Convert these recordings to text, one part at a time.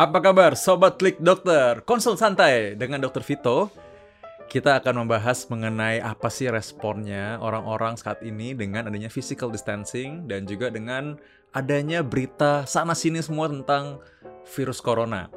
Apa kabar Sobat Klik Dokter? Konsul santai dengan Dokter Vito. Kita akan membahas mengenai apa sih responnya orang-orang saat ini dengan adanya physical distancing dan juga dengan adanya berita sana sini semua tentang virus corona.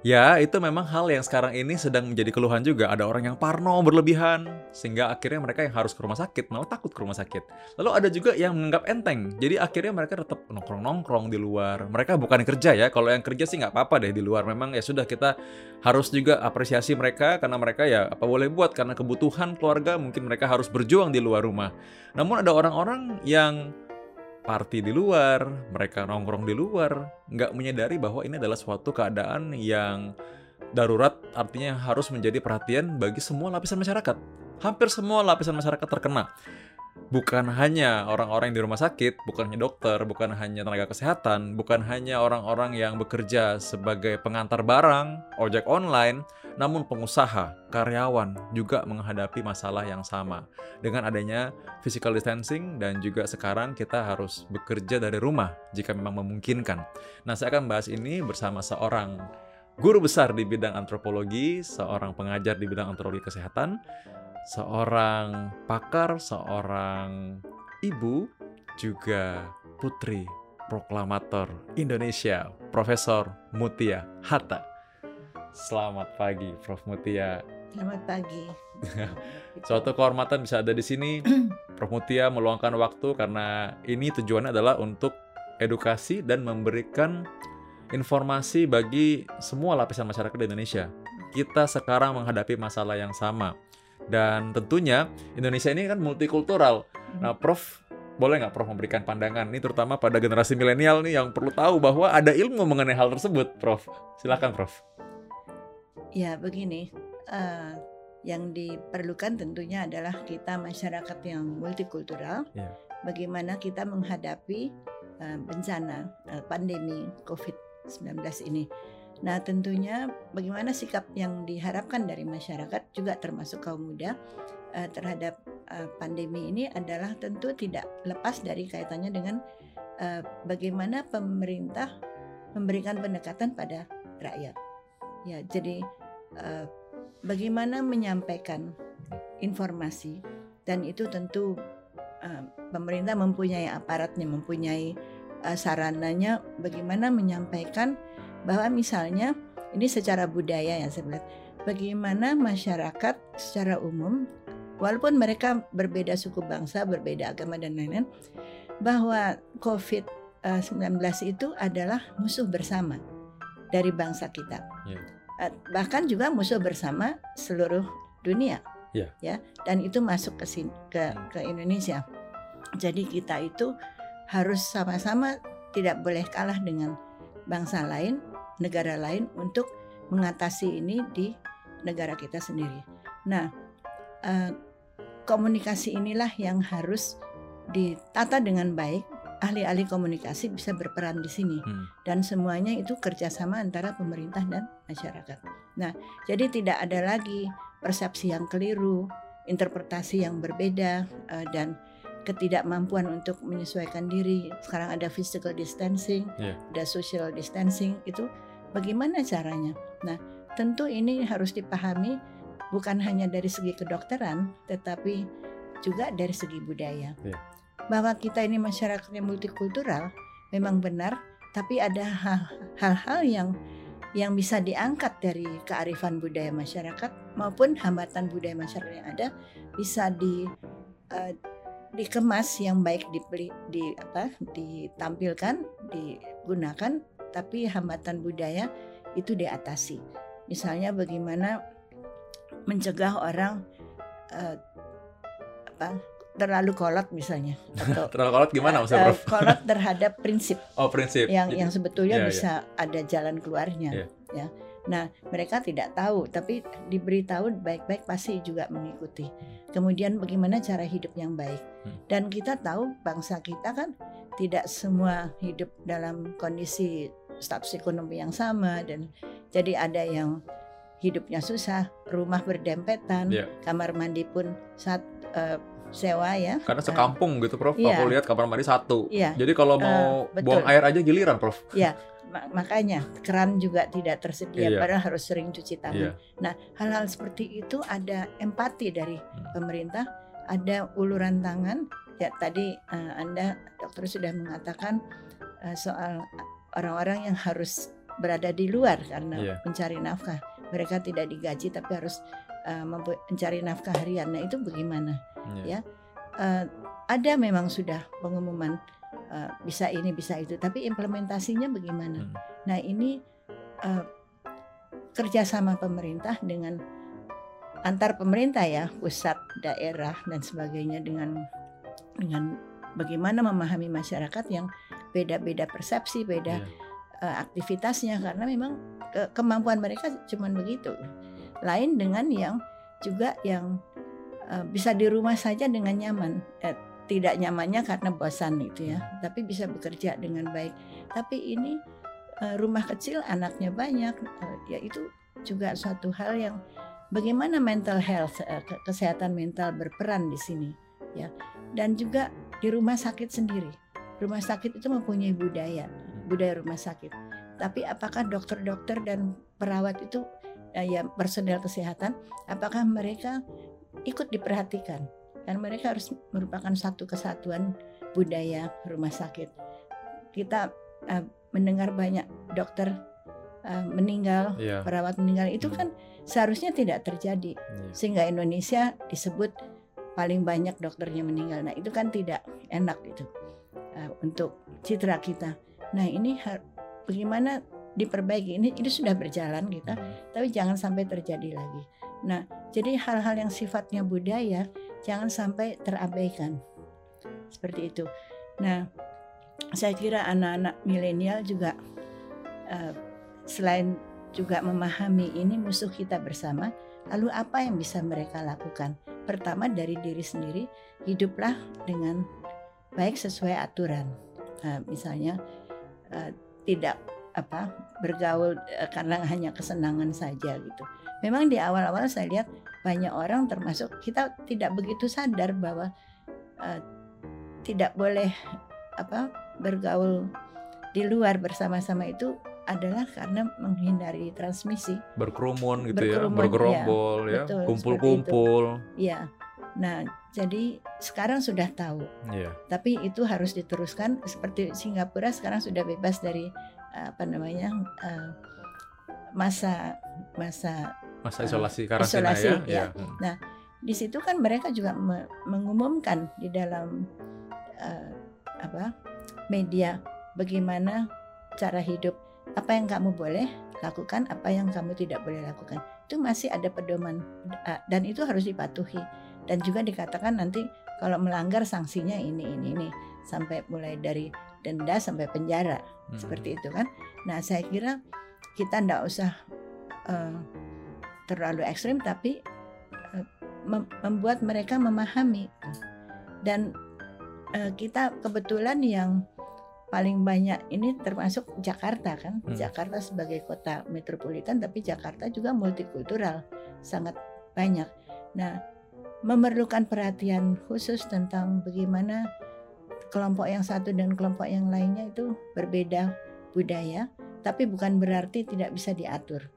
Ya, itu memang hal yang sekarang ini sedang menjadi keluhan juga. Ada orang yang parno berlebihan, sehingga akhirnya mereka yang harus ke rumah sakit, malah takut ke rumah sakit. Lalu ada juga yang menganggap enteng, jadi akhirnya mereka tetap nongkrong-nongkrong di luar. Mereka bukan kerja ya, kalau yang kerja sih nggak apa-apa deh di luar. Memang ya sudah kita harus juga apresiasi mereka, karena mereka ya apa boleh buat, karena kebutuhan keluarga mungkin mereka harus berjuang di luar rumah. Namun ada orang-orang yang party di luar, mereka nongkrong di luar, nggak menyadari bahwa ini adalah suatu keadaan yang darurat, artinya harus menjadi perhatian bagi semua lapisan masyarakat. Hampir semua lapisan masyarakat terkena. Bukan hanya orang-orang yang di rumah sakit, bukan hanya dokter, bukan hanya tenaga kesehatan, bukan hanya orang-orang yang bekerja sebagai pengantar barang, ojek online, namun pengusaha, karyawan juga menghadapi masalah yang sama. Dengan adanya physical distancing dan juga sekarang kita harus bekerja dari rumah jika memang memungkinkan. Nah, saya akan bahas ini bersama seorang guru besar di bidang antropologi, seorang pengajar di bidang antropologi kesehatan, seorang pakar, seorang ibu, juga putri proklamator Indonesia, Profesor Mutia Hatta. Selamat pagi, Prof Mutia. Selamat pagi. Suatu kehormatan bisa ada di sini. Prof Mutia meluangkan waktu karena ini tujuannya adalah untuk edukasi dan memberikan informasi bagi semua lapisan masyarakat di Indonesia. Kita sekarang menghadapi masalah yang sama. Dan tentunya Indonesia ini kan multikultural. Nah, Prof boleh nggak Prof memberikan pandangan ini terutama pada generasi milenial nih yang perlu tahu bahwa ada ilmu mengenai hal tersebut, Prof. Silakan, Prof. Ya, begini. Uh, yang diperlukan tentunya adalah kita masyarakat yang multikultural. Yeah. Bagaimana kita menghadapi uh, bencana uh, pandemi COVID-19 ini. Nah, tentunya bagaimana sikap yang diharapkan dari masyarakat juga termasuk kaum muda uh, terhadap uh, pandemi ini adalah tentu tidak lepas dari kaitannya dengan uh, bagaimana pemerintah memberikan pendekatan pada rakyat. Ya, jadi uh, bagaimana menyampaikan informasi dan itu tentu uh, pemerintah mempunyai aparatnya, mempunyai uh, sarananya bagaimana menyampaikan bahwa misalnya ini secara budaya ya sebenarnya bagaimana masyarakat secara umum walaupun mereka berbeda suku bangsa, berbeda agama dan lain-lain bahwa COVID-19 itu adalah musuh bersama dari bangsa kita. Yeah Eh, bahkan juga musuh bersama seluruh dunia yeah. ya dan itu masuk ke sini, ke hmm. ke Indonesia jadi kita itu harus sama-sama tidak boleh kalah dengan bangsa lain negara lain untuk mengatasi ini di negara kita sendiri nah eh, komunikasi inilah yang harus ditata dengan baik ahli-ahli komunikasi bisa berperan di sini hmm. dan semuanya itu kerjasama antara pemerintah dan masyarakat. Nah, jadi tidak ada lagi persepsi yang keliru, interpretasi yang berbeda uh, dan ketidakmampuan untuk menyesuaikan diri. Sekarang ada physical distancing, yeah. ada social distancing itu bagaimana caranya? Nah, tentu ini harus dipahami bukan hanya dari segi kedokteran, tetapi juga dari segi budaya. Yeah bahwa kita ini masyarakat yang multikultural memang benar, tapi ada hal-hal yang yang bisa diangkat dari kearifan budaya masyarakat maupun hambatan budaya masyarakat yang ada bisa di uh, dikemas yang baik di apa ditampilkan digunakan tapi hambatan budaya itu diatasi. Misalnya bagaimana mencegah orang uh, apa terlalu kolot misalnya atau terlalu kolot gimana maksudnya Prof? kolot terhadap prinsip. Oh, prinsip. Yang Jadi, yang sebetulnya yeah, bisa yeah. ada jalan keluarnya yeah. ya. Nah, mereka tidak tahu tapi diberitahu baik-baik pasti juga mengikuti. Kemudian bagaimana cara hidup yang baik. Hmm. Dan kita tahu bangsa kita kan tidak semua hidup dalam kondisi status ekonomi yang sama dan jadi ada yang hidupnya susah, rumah berdempetan, yeah. kamar mandi pun saat uh, sewa ya. Karena sekampung gitu Prof. Iya. Aku lihat kamar mandi satu. Iya. Jadi kalau mau uh, buang air aja giliran Prof. Iya. Makanya keran juga tidak tersedia, iya. padahal harus sering cuci tangan. Iya. Nah, hal-hal seperti itu ada empati dari hmm. pemerintah, ada uluran tangan. Ya tadi uh, Anda dokter sudah mengatakan uh, soal orang-orang yang harus berada di luar karena yeah. mencari nafkah. Mereka tidak digaji tapi harus uh, mencari nafkah harian. Nah itu bagaimana? Yeah. Ya, uh, ada memang sudah pengumuman uh, bisa ini bisa itu, tapi implementasinya bagaimana? Hmm. Nah ini uh, kerjasama pemerintah dengan antar pemerintah ya pusat, daerah dan sebagainya dengan dengan bagaimana memahami masyarakat yang beda-beda persepsi, beda yeah uh, aktivitasnya karena memang ke kemampuan mereka cuma begitu. Lain dengan yang juga yang uh, bisa di rumah saja dengan nyaman. Eh, tidak nyamannya karena bosan itu ya, tapi bisa bekerja dengan baik. Tapi ini uh, rumah kecil anaknya banyak, uh, ya itu juga suatu hal yang bagaimana mental health uh, kesehatan mental berperan di sini ya. Dan juga di rumah sakit sendiri. Rumah sakit itu mempunyai budaya budaya rumah sakit. Tapi apakah dokter-dokter dan perawat itu ya personel kesehatan apakah mereka ikut diperhatikan? Karena mereka harus merupakan satu kesatuan budaya rumah sakit. Kita uh, mendengar banyak dokter uh, meninggal, yeah. perawat meninggal itu hmm. kan seharusnya tidak terjadi. Yeah. Sehingga Indonesia disebut paling banyak dokternya meninggal. Nah, itu kan tidak enak itu uh, untuk citra kita. Nah ini bagaimana diperbaiki ini itu sudah berjalan kita, tapi jangan sampai terjadi lagi. Nah jadi hal-hal yang sifatnya budaya jangan sampai terabaikan seperti itu. Nah saya kira anak-anak milenial juga uh, selain juga memahami ini musuh kita bersama, lalu apa yang bisa mereka lakukan? Pertama dari diri sendiri, hiduplah dengan baik sesuai aturan. Nah, misalnya uh, tidak apa bergaul uh, karena hanya kesenangan saja gitu. Memang di awal-awal saya lihat banyak orang termasuk kita tidak begitu sadar bahwa uh, tidak boleh apa bergaul di luar bersama-sama itu adalah karena menghindari transmisi. Berkerumun gitu ya, berkerumun, ya bergerombol ya kumpul-kumpul. Ya nah jadi sekarang sudah tahu, yeah. tapi itu harus diteruskan seperti Singapura sekarang sudah bebas dari apa namanya uh, masa masa masa isolasi karantina isolasi, ya. ya. ya. Nah di situ kan mereka juga me mengumumkan di dalam uh, apa media bagaimana cara hidup apa yang kamu boleh lakukan apa yang kamu tidak boleh lakukan itu masih ada pedoman uh, dan itu harus dipatuhi dan juga dikatakan nanti kalau melanggar sanksinya ini ini ini sampai mulai dari denda sampai penjara. Hmm. seperti itu kan. Nah saya kira kita tidak usah uh, terlalu ekstrim tapi uh, mem membuat mereka memahami. Dan uh, kita kebetulan yang paling banyak ini termasuk Jakarta kan. Hmm. Jakarta sebagai kota metropolitan tapi Jakarta juga multikultural sangat banyak. Nah memerlukan perhatian khusus tentang bagaimana kelompok yang satu dan kelompok yang lainnya itu berbeda budaya, tapi bukan berarti tidak bisa diatur.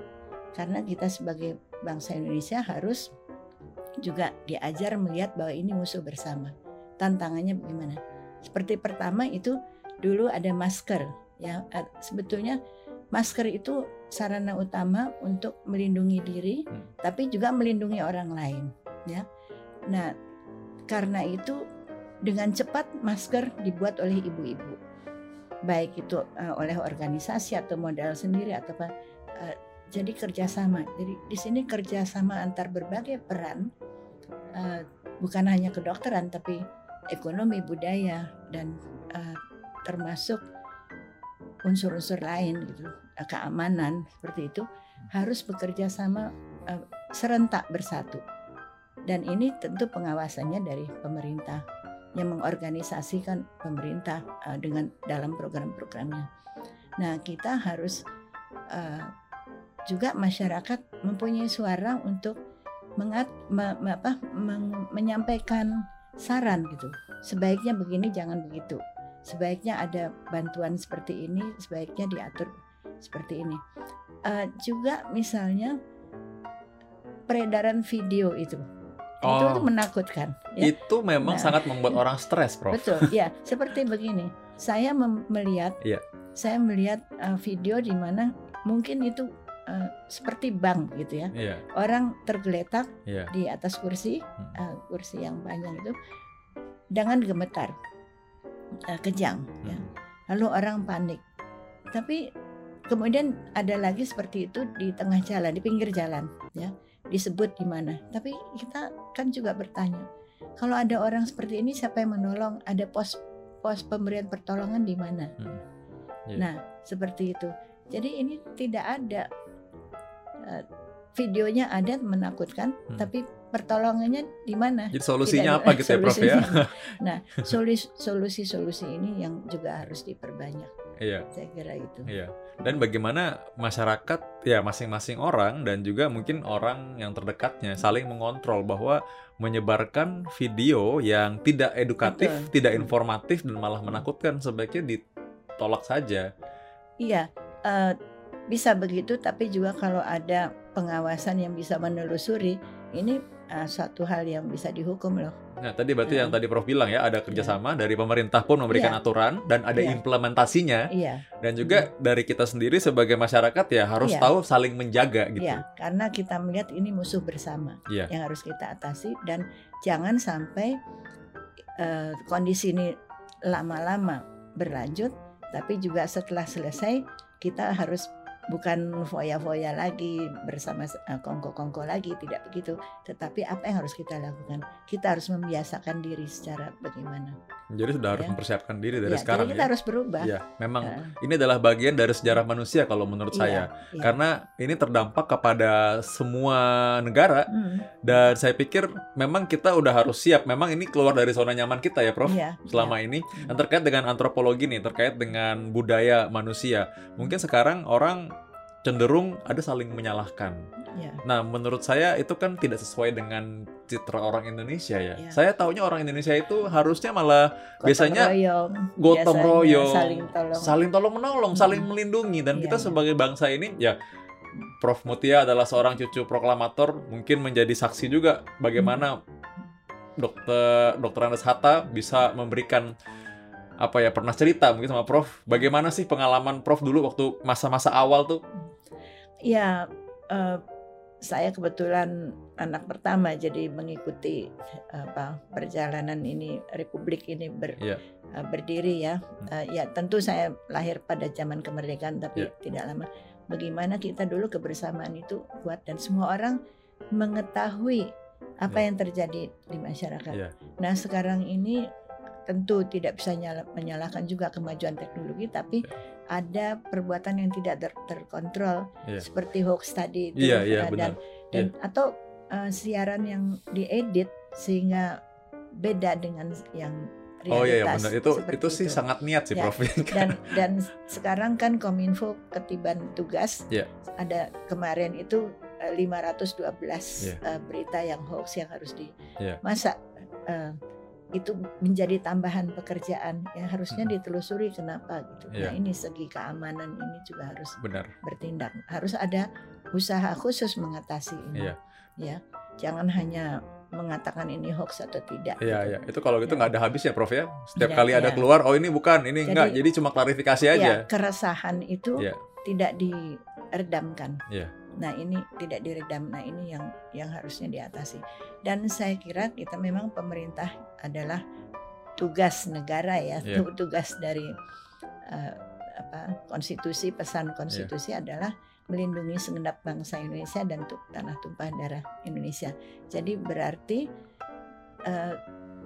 Karena kita sebagai bangsa Indonesia harus juga diajar melihat bahwa ini musuh bersama. Tantangannya bagaimana? Seperti pertama itu dulu ada masker ya sebetulnya masker itu sarana utama untuk melindungi diri hmm. tapi juga melindungi orang lain ya Nah, karena itu dengan cepat masker dibuat oleh ibu-ibu, baik itu uh, oleh organisasi atau modal sendiri atau apa. Uh, jadi kerjasama. Jadi di sini kerjasama antar berbagai peran, uh, bukan hanya kedokteran tapi ekonomi, budaya dan uh, termasuk unsur-unsur lain gitu, keamanan seperti itu harus bekerja sama uh, serentak bersatu. Dan ini tentu pengawasannya dari pemerintah yang mengorganisasikan pemerintah uh, dengan dalam program-programnya. Nah, kita harus uh, juga masyarakat mempunyai suara untuk mengat, me, me, apa, men, menyampaikan saran gitu. Sebaiknya begini, jangan begitu. Sebaiknya ada bantuan seperti ini, sebaiknya diatur seperti ini. Uh, juga misalnya peredaran video itu. Oh, itu, itu menakutkan. Ya. Itu memang nah, sangat membuat orang stres, Prof. Betul, ya. Seperti begini, saya melihat, ya. saya melihat uh, video di mana mungkin itu uh, seperti bank gitu ya. Yeah. Orang tergeletak yeah. di atas kursi, uh, kursi yang panjang itu dengan gemetar, uh, kejang. Hmm. Ya. Lalu orang panik. Tapi kemudian ada lagi seperti itu di tengah jalan, di pinggir jalan, ya disebut di mana. Tapi kita kan juga bertanya, kalau ada orang seperti ini siapa yang menolong? Ada pos pos pemberian pertolongan di mana? Hmm. Yeah. Nah seperti itu. Jadi ini tidak ada uh, videonya ada menakutkan, hmm. tapi pertolongannya di mana? Jadi solusinya Tidak, apa gitu ya Prof ya? nah, solusi-solusi ini yang juga harus diperbanyak. Iya. Saya kira itu. Iya. Dan bagaimana masyarakat ya masing-masing orang dan juga mungkin orang yang terdekatnya saling mengontrol bahwa menyebarkan video yang tidak edukatif, Betul. tidak informatif dan malah menakutkan sebaiknya ditolak saja. Iya, uh, bisa begitu tapi juga kalau ada pengawasan yang bisa menelusuri ini uh, suatu hal yang bisa dihukum loh. Nah, tadi berarti yang tadi Prof bilang ya, ada kerjasama yeah. dari pemerintah pun memberikan yeah. aturan dan ada yeah. implementasinya. Yeah. Dan juga mm. dari kita sendiri sebagai masyarakat ya harus yeah. tahu saling menjaga gitu. Yeah. karena kita melihat ini musuh bersama yeah. yang harus kita atasi dan jangan sampai uh, kondisi ini lama-lama berlanjut, tapi juga setelah selesai kita harus bukan foya-foya lagi bersama eh, kongko-kongko lagi tidak begitu tetapi apa yang harus kita lakukan kita harus membiasakan diri secara bagaimana jadi sudah harus ya. mempersiapkan diri dari ya, sekarang jadi kita ya? harus berubah ya memang ya. ini adalah bagian dari sejarah manusia kalau menurut ya, saya ya. karena ini terdampak kepada semua negara hmm. dan saya pikir memang kita udah harus siap memang ini keluar dari zona nyaman kita ya Prof ya, selama ya. ini dan terkait dengan antropologi nih terkait dengan budaya manusia mungkin sekarang orang cenderung ada saling menyalahkan. Yeah. Nah, menurut saya itu kan tidak sesuai dengan citra orang Indonesia ya. Yeah. Saya taunya orang Indonesia itu harusnya malah gotong biasanya royong, gotong royong, saling tolong, saling tolong menolong, hmm. saling melindungi dan yeah, kita yeah. sebagai bangsa ini ya Prof Mutia adalah seorang cucu proklamator, mungkin menjadi saksi juga bagaimana hmm. dokter dokter Andes Hatta bisa memberikan apa ya pernah cerita mungkin sama Prof bagaimana sih pengalaman Prof dulu waktu masa-masa awal tuh Ya, uh, saya kebetulan anak pertama jadi mengikuti apa perjalanan ini republik ini ber, yeah. Iya. uh, berdiri ya. Uh, ya tentu saya lahir pada zaman kemerdekaan tapi yeah. tidak lama. Bagaimana kita dulu kebersamaan itu kuat dan semua orang mengetahui apa yeah. yang terjadi di masyarakat. Yeah. Nah sekarang ini tentu tidak bisa menyalahkan juga kemajuan teknologi tapi yeah ada perbuatan yang tidak ter terkontrol yeah. seperti hoax tadi itu yeah, yeah, dan dan yeah. atau uh, siaran yang diedit sehingga beda dengan yang realitas. Oh iya, iya benar itu itu sih itu. sangat niat sih ya. Prof. Dan dan sekarang kan Kominfo ketiban tugas yeah. ada kemarin itu 512 yeah. uh, berita yang hoax yang harus di yeah. masa uh, itu menjadi tambahan pekerjaan yang harusnya ditelusuri kenapa gitu. Yeah. Nah ini segi keamanan ini juga harus Benar. bertindak. Harus ada usaha khusus mengatasi ini. Yeah. Ya, jangan hanya mengatakan ini hoax atau tidak. Iya, gitu. iya. Itu kalau gitu ya. nggak ya. ada habisnya, Prof ya. Setiap ya, kali ya. ada keluar, oh ini bukan, ini jadi, enggak. Jadi cuma klarifikasi aja. Ya, keresahan itu ya. tidak diredamkan. Ya. Nah ini tidak diredam. Nah ini yang yang harusnya diatasi. Dan saya kira kita memang pemerintah adalah tugas negara ya, yeah. tugas dari uh, apa konstitusi pesan konstitusi yeah. adalah melindungi segenap bangsa Indonesia dan tanah tumpah darah Indonesia. Jadi berarti uh,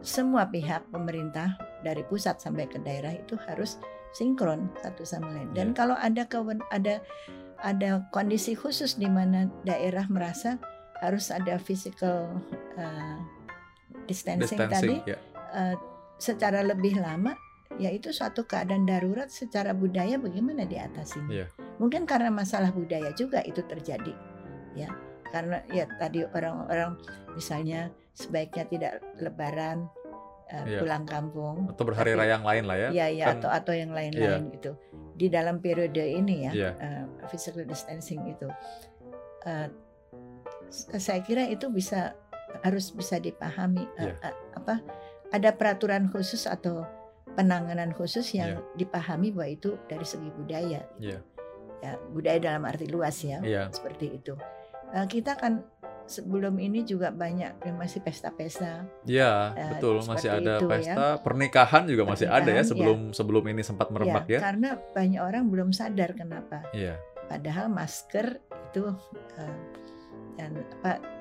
semua pihak pemerintah dari pusat sampai ke daerah itu harus sinkron satu sama lain. Dan yeah. kalau ada kawan ada ada kondisi khusus di mana daerah merasa harus ada physical uh, distancing, distancing tadi. Ya. uh, secara lebih lama yaitu suatu keadaan darurat secara budaya bagaimana diatasinya yeah. mungkin karena masalah budaya juga itu terjadi ya karena ya tadi orang-orang misalnya sebaiknya tidak lebaran uh, yeah. pulang kampung atau berhari tapi, raya yang lain lah ya. Iya iya kan, atau atau yang lain-lain yeah. gitu. Di dalam periode ini ya yeah. uh, physical distancing itu. Uh, saya kira itu bisa harus bisa dipahami yeah. uh, uh, apa ada peraturan khusus atau penanganan khusus yang yeah. dipahami bahwa itu dari segi budaya. Gitu. Yeah. Ya budaya dalam arti luas ya yeah. seperti itu. Uh, kita kan sebelum ini juga banyak yang masih pesta-pesta. Iya, uh, betul, masih ada itu, ya. pesta, ya. pernikahan juga pernikahan, masih ada ya sebelum ya. sebelum ini sempat merebak ya, ya. Karena banyak orang belum sadar kenapa. Iya. Padahal masker itu uh, dan apa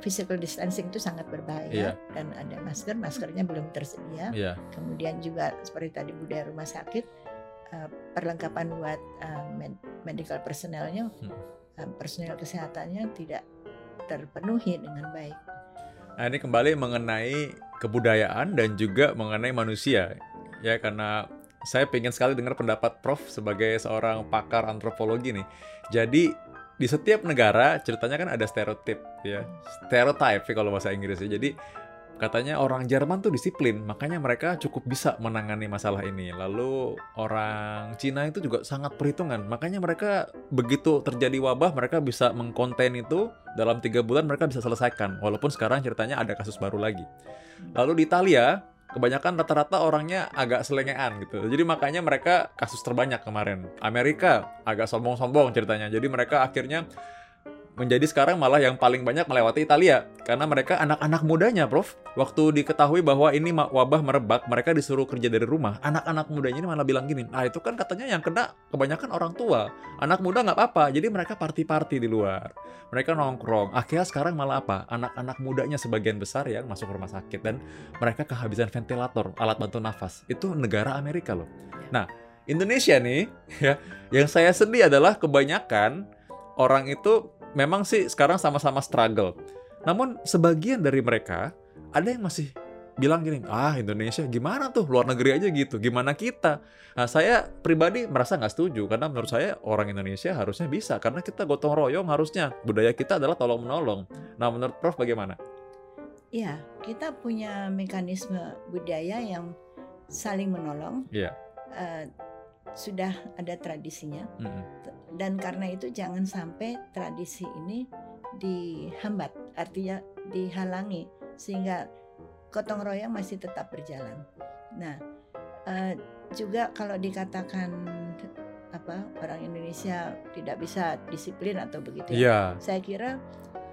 physical distancing itu sangat berbahaya yeah. dan ada masker maskernya belum tersedia yeah. kemudian juga seperti tadi budaya rumah sakit uh, perlengkapan buat uh, med medical personelnya hmm. uh, personel kesehatannya tidak terpenuhi dengan baik. Nah ini kembali mengenai kebudayaan dan juga mengenai manusia ya karena saya pengen sekali dengar pendapat Prof sebagai seorang pakar antropologi nih. Jadi di setiap negara ceritanya kan ada stereotip ya stereotype kalau bahasa Inggris ya jadi katanya orang Jerman tuh disiplin makanya mereka cukup bisa menangani masalah ini lalu orang Cina itu juga sangat perhitungan makanya mereka begitu terjadi wabah mereka bisa mengkonten itu dalam tiga bulan mereka bisa selesaikan walaupun sekarang ceritanya ada kasus baru lagi lalu di Italia kebanyakan rata-rata orangnya agak selengean gitu. Jadi makanya mereka kasus terbanyak kemarin. Amerika agak sombong-sombong ceritanya. Jadi mereka akhirnya menjadi sekarang malah yang paling banyak melewati Italia karena mereka anak-anak mudanya, Prof. Waktu diketahui bahwa ini wabah merebak, mereka disuruh kerja dari rumah. Anak-anak mudanya ini malah bilang gini, "Ah, itu kan katanya yang kena kebanyakan orang tua. Anak muda nggak apa-apa." Jadi mereka party-party di luar. Mereka nongkrong. Akhirnya sekarang malah apa? Anak-anak mudanya sebagian besar yang masuk rumah sakit dan mereka kehabisan ventilator, alat bantu nafas. Itu negara Amerika loh. Nah, Indonesia nih, ya, yang saya sedih adalah kebanyakan orang itu memang sih sekarang sama-sama struggle. Namun sebagian dari mereka ada yang masih bilang gini, ah Indonesia gimana tuh luar negeri aja gitu, gimana kita? Nah saya pribadi merasa nggak setuju karena menurut saya orang Indonesia harusnya bisa karena kita gotong royong harusnya budaya kita adalah tolong menolong. Nah menurut Prof bagaimana? Ya kita punya mekanisme budaya yang saling menolong. Iya. Uh, sudah ada tradisinya mm -hmm. dan karena itu jangan sampai tradisi ini dihambat artinya dihalangi sehingga gotong royong masih tetap berjalan. Nah uh, juga kalau dikatakan apa orang Indonesia tidak bisa disiplin atau begitu ya, yeah. saya kira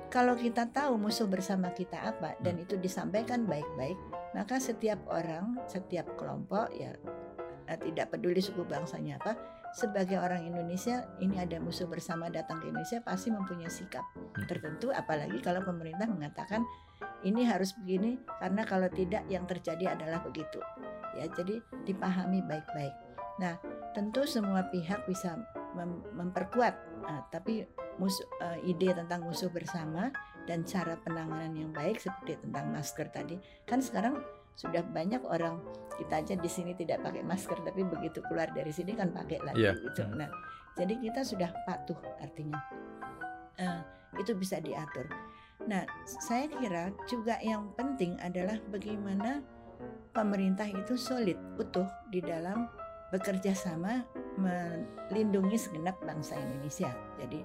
kalau kita tahu musuh bersama kita apa dan mm. itu disampaikan baik-baik maka setiap orang setiap kelompok ya tidak peduli suku bangsanya apa sebagai orang Indonesia ini ada musuh bersama datang ke Indonesia pasti mempunyai sikap hmm. tertentu apalagi kalau pemerintah mengatakan ini harus begini karena kalau tidak yang terjadi adalah begitu ya jadi dipahami baik-baik nah tentu semua pihak bisa mem memperkuat uh, tapi musuh, uh, ide tentang musuh bersama dan cara penanganan yang baik seperti tentang masker tadi kan sekarang sudah banyak orang kita aja di sini tidak pakai masker tapi begitu keluar dari sini kan pakai lagi yeah. gitu. Hmm. Nah, jadi kita sudah patuh artinya uh, itu bisa diatur. Nah, saya kira juga yang penting adalah bagaimana pemerintah itu solid utuh di dalam bekerja sama melindungi segenap bangsa Indonesia. Jadi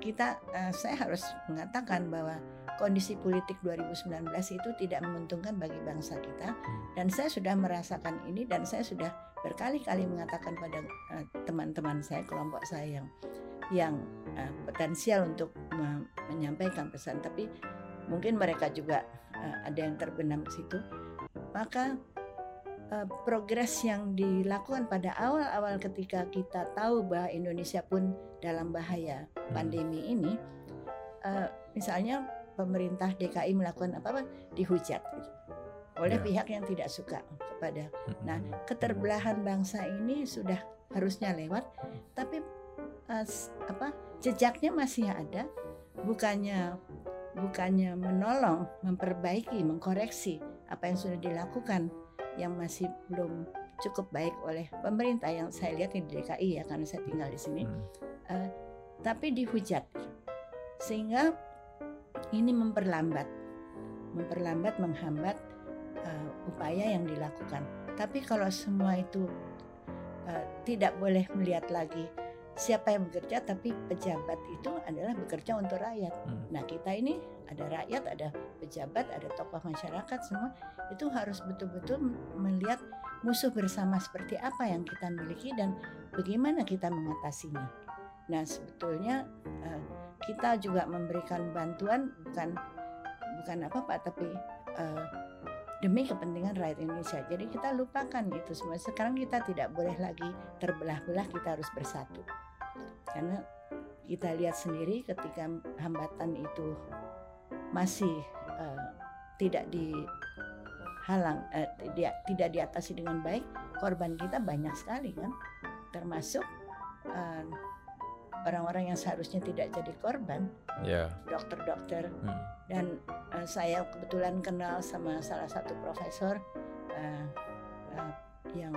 kita uh, saya harus mengatakan bahwa kondisi politik 2019 itu tidak menguntungkan bagi bangsa kita. Hmm. dan saya sudah merasakan ini dan saya sudah berkali-kali mengatakan pada eh, teman-teman uh, saya kelompok saya yang yang uh, potensial untuk me menyampaikan pesan. Tapi mungkin mereka juga uh, ada yang terbenam ke situ. Maka uh, progres yang dilakukan pada awal-awal ketika kita tahu bahwa Indonesia pun dalam bahaya hmm. pandemi ini, uh, misalnya pemerintah DKI melakukan apa-apa dihujat gitu, oleh yeah. pihak yang tidak suka kepada. Hmm. Nah, keterbelahan bangsa ini sudah harusnya lewat, tapi uh, apa jejaknya masih ada, bukannya bukannya menolong, memperbaiki, mengkoreksi apa yang sudah dilakukan yang masih belum cukup baik oleh pemerintah yang saya lihat di DKI ya karena saya tinggal di sini hmm. uh, tapi dihujat sehingga ini memperlambat memperlambat menghambat uh, upaya yang dilakukan. Tapi kalau semua itu uh, tidak boleh melihat lagi siapa yang bekerja, tapi pejabat itu adalah bekerja untuk rakyat. Hmm. Nah kita ini ada rakyat, ada pejabat, ada tokoh masyarakat semua itu harus betul-betul melihat musuh bersama seperti apa yang kita miliki dan bagaimana kita mengatasinya. Nah sebetulnya uh, kita juga memberikan bantuan bukan bukan apa pak tapi uh, demi kepentingan rakyat Indonesia. Jadi kita lupakan itu semua. Sekarang kita tidak boleh lagi terbelah-belah, kita harus bersatu. Karena kita lihat sendiri ketika hambatan itu masih uh, tidak dihalang, uh, tidak tidak diatasi dengan baik, korban kita banyak sekali kan, termasuk uh, orang-orang yang seharusnya tidak jadi korban, yeah. dokter-dokter. Hmm. Dan uh, saya kebetulan kenal sama salah satu profesor uh, uh, yang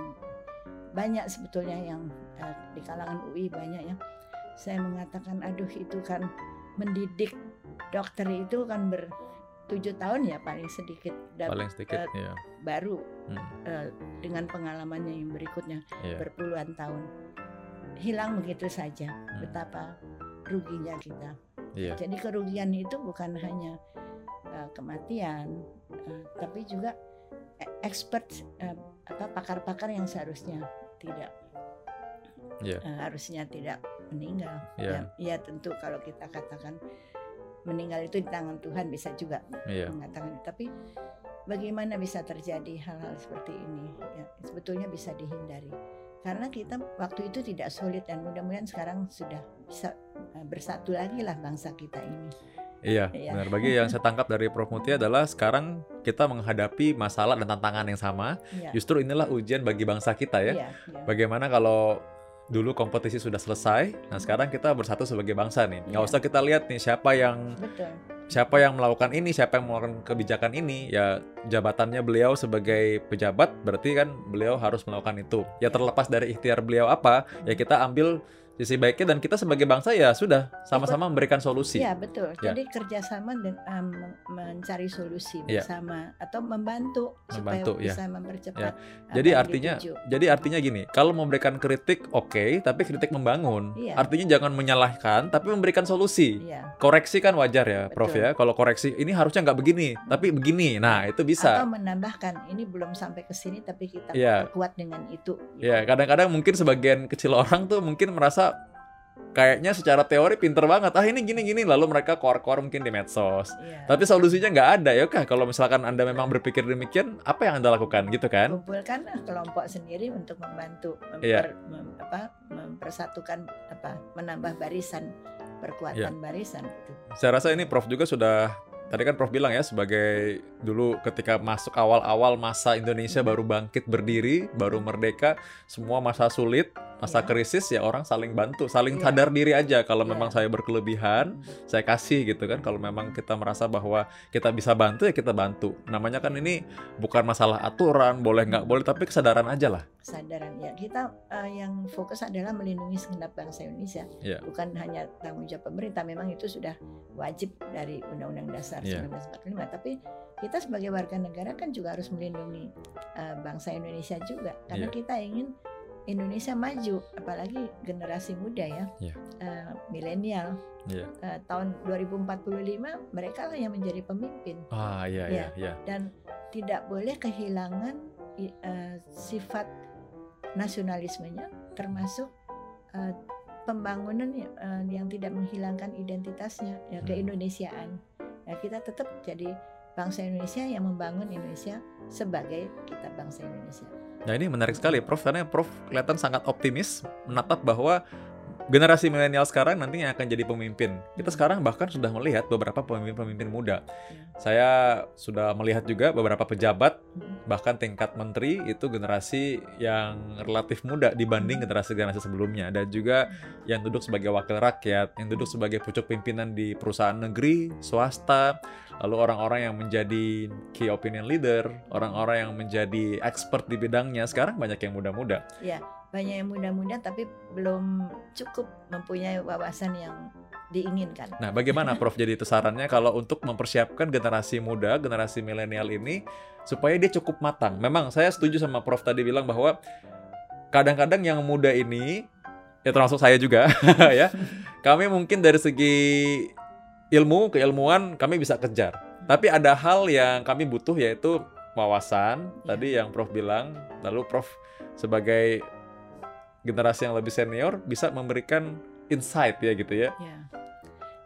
banyak sebetulnya yang uh, di kalangan UI banyak ya. Saya mengatakan, aduh itu kan mendidik dokter itu kan ber tujuh tahun ya paling sedikit dan paling sedikit uh, ya. baru hmm. uh, dengan pengalamannya yang berikutnya yeah. berpuluhan tahun hilang begitu saja. Hmm. Betapa ruginya kita. Yeah. Jadi kerugian itu bukan hanya uh, kematian, uh, tapi juga expert uh, apa pakar-pakar yang seharusnya tidak yeah. uh, harusnya tidak meninggal. Yeah. Ya, ya tentu kalau kita katakan meninggal itu di tangan Tuhan bisa juga yeah. mengatakan. Tapi bagaimana bisa terjadi hal-hal seperti ini? Ya, sebetulnya bisa dihindari karena kita waktu itu tidak solid dan mudah-mudahan sekarang sudah bisa eh, bersatu lagi lah bangsa kita ini. Iya, iya, benar. Bagi yang saya tangkap dari Prof Mutia adalah sekarang kita menghadapi masalah dan tantangan yang sama. Iya. Justru inilah ujian bagi bangsa kita ya. Iya, iya. Bagaimana kalau dulu kompetisi sudah selesai, nah sekarang kita bersatu sebagai bangsa nih. Nggak iya. usah kita lihat nih siapa yang Betul siapa yang melakukan ini, siapa yang melakukan kebijakan ini, ya jabatannya beliau sebagai pejabat berarti kan beliau harus melakukan itu. Ya terlepas dari ikhtiar beliau apa, ya kita ambil sisi baiknya dan kita sebagai bangsa ya sudah sama-sama memberikan solusi. Ya betul. Ya. Jadi kerjasama dan um, mencari solusi ya. bersama atau membantu, membantu supaya ya. bisa mempercepat. Ya. Jadi artinya, dituju. jadi artinya gini, kalau memberikan kritik oke, okay, tapi kritik membangun. Ya. Artinya jangan menyalahkan, tapi memberikan solusi. Ya. Koreksi kan wajar ya, betul. Prof ya. Kalau koreksi ini harusnya nggak begini, tapi begini. Nah itu bisa. Atau menambahkan ini belum sampai ke sini, tapi kita ya. kuat dengan itu. Gitu. Ya kadang-kadang mungkin sebagian kecil orang tuh mungkin merasa kayaknya secara teori pinter banget. Ah ini gini gini. Lalu mereka kor-kor mungkin di medsos. Yeah. tapi solusinya nggak ada ya kah? Kalau misalkan anda memang berpikir demikian apa yang anda lakukan? Gitu kan? Kumpulkan kelompok sendiri untuk membantu memper, yeah. mem, apa mempersatukan apa menambah barisan perkuatan yeah. barisan. Itu saya rasa ini Prof juga sudah tadi kan Prof bilang ya sebagai dulu ketika masuk awal-awal masa Indonesia baru bangkit berdiri, baru merdeka, semua masa sulit, masa yeah. krisis ya orang saling bantu, saling yeah. sadar diri aja kalau yeah. memang saya berkelebihan, hmm. saya kasih gitu kan. Kalau memang kita merasa bahwa kita bisa bantu ya kita bantu. Namanya kan ini bukan masalah aturan, boleh nggak boleh, tapi kesadaran aja lah. Kesadaran ya kita uh, yang fokus adalah melindungi segenap bangsa Indonesia, yeah. bukan hanya tanggung jawab pemerintah. Memang itu sudah wajib dari Undang-Undang Dasar yeah. 1945, tapi kita sebagai warga negara kan juga harus melindungi uh, bangsa Indonesia juga karena yeah. kita ingin Indonesia maju, apalagi generasi muda ya, yeah. uh, milenial. Yeah. Uh, tahun 2045 mereka lah yang menjadi pemimpin. Ah iya ya, iya. Yeah. Dan tidak boleh kehilangan uh, sifat nasionalismenya, termasuk uh, pembangunan uh, yang tidak menghilangkan identitasnya, ya hmm. keindonesiaan. Ya, kita tetap jadi bangsa Indonesia yang membangun Indonesia sebagai kita bangsa Indonesia. Nah ini menarik sekali Prof karena Prof kelihatan sangat optimis menatap bahwa generasi milenial sekarang nantinya akan jadi pemimpin. Kita hmm. sekarang bahkan sudah melihat beberapa pemimpin-pemimpin muda. Ya. Saya sudah melihat juga beberapa pejabat, hmm. bahkan tingkat menteri itu generasi yang relatif muda dibanding hmm. generasi-generasi sebelumnya. Dan juga yang duduk sebagai wakil rakyat, yang duduk sebagai pucuk pimpinan di perusahaan negeri, swasta, lalu orang-orang yang menjadi key opinion leader, orang-orang yang menjadi expert di bidangnya sekarang banyak yang muda-muda. Ya, banyak yang muda-muda tapi belum cukup mempunyai wawasan yang diinginkan. Nah, bagaimana Prof jadi itu sarannya kalau untuk mempersiapkan generasi muda, generasi milenial ini supaya dia cukup matang. Memang saya setuju sama Prof tadi bilang bahwa kadang-kadang yang muda ini ya termasuk saya juga ya. Kami mungkin dari segi ilmu, keilmuan kami bisa kejar. Tapi ada hal yang kami butuh yaitu wawasan ya. tadi yang Prof bilang. Lalu Prof sebagai generasi yang lebih senior bisa memberikan insight ya gitu ya. Ya,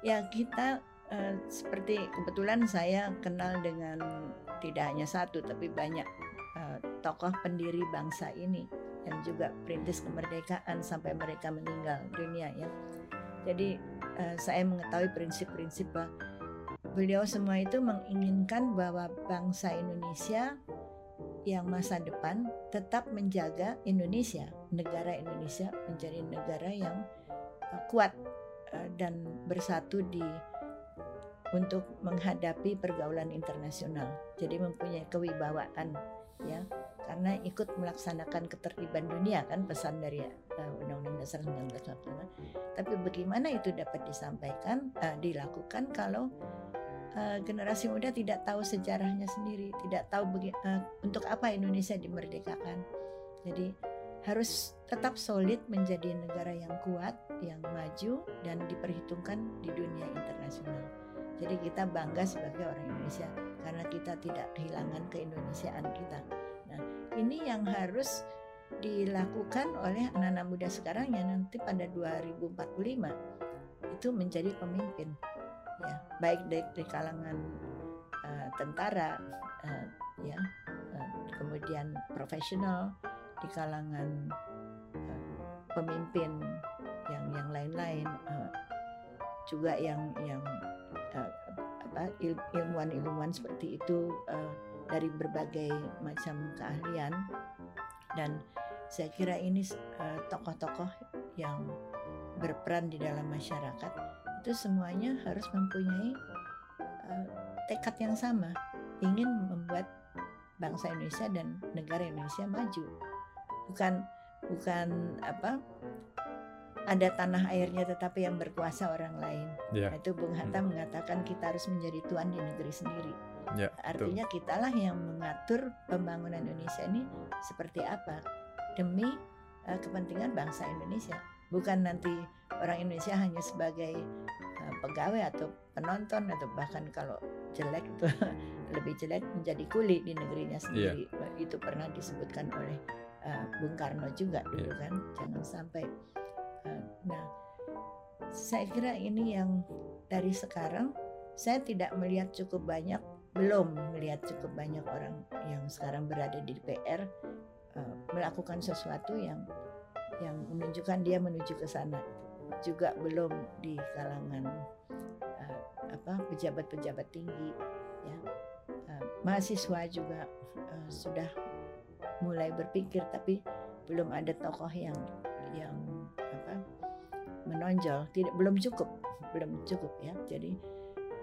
ya kita uh, seperti kebetulan saya kenal dengan tidak hanya satu tapi banyak uh, tokoh pendiri bangsa ini yang juga perintis kemerdekaan sampai mereka meninggal dunia ya. Jadi uh, saya mengetahui prinsip-prinsip bahwa beliau semua itu menginginkan bahwa bangsa Indonesia yang masa depan tetap menjaga Indonesia, negara Indonesia menjadi negara yang uh, kuat uh, dan bersatu di untuk menghadapi pergaulan internasional. Jadi mempunyai kewibawaan ya karena ikut melaksanakan ketertiban dunia kan pesan dari Undang-Undang Dasar 1945. Tapi bagaimana itu dapat disampaikan uh, dilakukan kalau uh, generasi muda tidak tahu sejarahnya sendiri, tidak tahu uh, untuk apa Indonesia dimerdekakan. Jadi harus tetap solid menjadi negara yang kuat, yang maju dan diperhitungkan di dunia internasional. Jadi kita bangga sebagai orang Indonesia karena kita tidak kehilangan keindonesiaan kita. Nah, ini yang harus dilakukan oleh anak-anak muda sekarang yang nanti pada 2045 itu menjadi pemimpin. Ya baik dari, dari kalangan uh, tentara uh, ya uh, kemudian profesional di kalangan uh, pemimpin yang yang lain-lain uh, juga yang yang uh, apa il, ilmuwan-ilmuwan seperti itu uh, dari berbagai macam keahlian. Dan saya kira ini tokoh-tokoh uh, yang berperan di dalam masyarakat itu semuanya harus mempunyai uh, tekad yang sama ingin membuat bangsa Indonesia dan negara Indonesia maju bukan bukan apa ada tanah airnya tetapi yang berkuasa orang lain yeah. itu Bung Hatta hmm. mengatakan kita harus menjadi tuan di negeri sendiri yeah, artinya betul. kitalah yang mengatur pembangunan Indonesia ini seperti apa demi uh, kepentingan bangsa Indonesia bukan nanti orang Indonesia hanya sebagai uh, pegawai atau penonton atau bahkan kalau jelek itu lebih jelek menjadi kuli di negerinya iya. sendiri yeah. itu pernah disebutkan oleh uh, Bung Karno juga dulu yeah. kan jangan sampai uh, nah saya kira ini yang dari sekarang saya tidak melihat cukup banyak belum melihat cukup banyak orang yang sekarang berada di DPR melakukan sesuatu yang yang menunjukkan dia menuju ke sana. Juga belum di kalangan uh, apa pejabat-pejabat tinggi ya. Uh, mahasiswa juga uh, sudah mulai berpikir tapi belum ada tokoh yang yang apa menonjol. Tidak belum cukup belum cukup ya. Jadi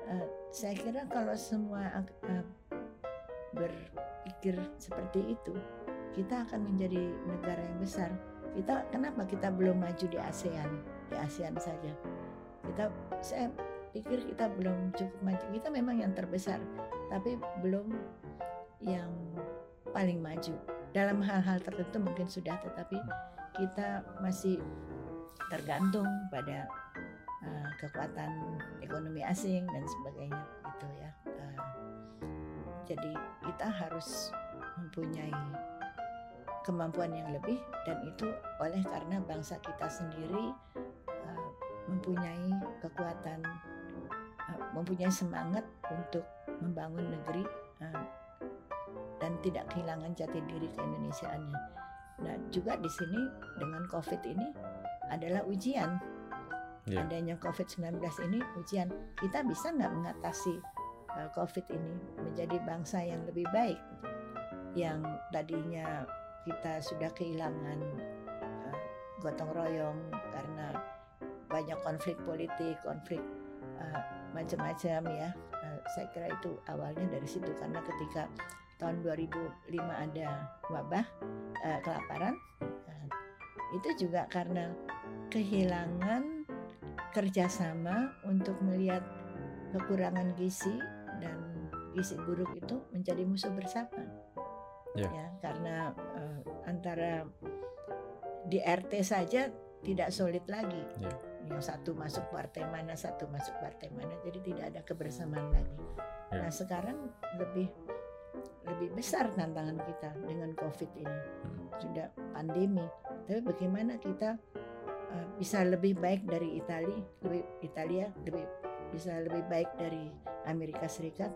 uh, saya kira kalau semua uh, berpikir seperti itu kita akan menjadi negara yang besar. Kita kenapa kita belum maju di ASEAN? Di ASEAN saja. Kita saya pikir kita belum cukup maju. Kita memang yang terbesar tapi belum yang paling maju. Dalam hal-hal tertentu mungkin sudah tetapi kita masih tergantung pada uh, kekuatan ekonomi asing dan sebagainya gitu ya. Uh, jadi kita harus mempunyai kemampuan yang lebih dan itu oleh karena bangsa kita sendiri uh, mempunyai kekuatan uh, mempunyai semangat untuk membangun negeri uh, dan tidak kehilangan jati diri keindonesiaannya. Nah juga di sini dengan COVID ini adalah ujian yeah. adanya COVID-19 ini ujian kita bisa nggak mengatasi uh, COVID ini menjadi bangsa yang lebih baik yang tadinya kita sudah kehilangan uh, gotong royong karena banyak konflik politik, konflik uh, macam-macam ya. Uh, saya kira itu awalnya dari situ karena ketika tahun 2005 ada wabah uh, kelaparan, uh, itu juga karena kehilangan kerjasama untuk melihat kekurangan gizi dan gizi buruk itu menjadi musuh bersama. Yeah. Ya, karena uh, antara di RT saja tidak solid lagi. Yeah. Yang satu masuk partai mana, satu masuk partai mana, jadi tidak ada kebersamaan lagi. Yeah. Nah sekarang lebih lebih besar tantangan kita dengan COVID ini. Hmm. Sudah pandemi, tapi bagaimana kita uh, bisa lebih baik dari Italia, lebih Italia lebih bisa lebih baik dari Amerika Serikat,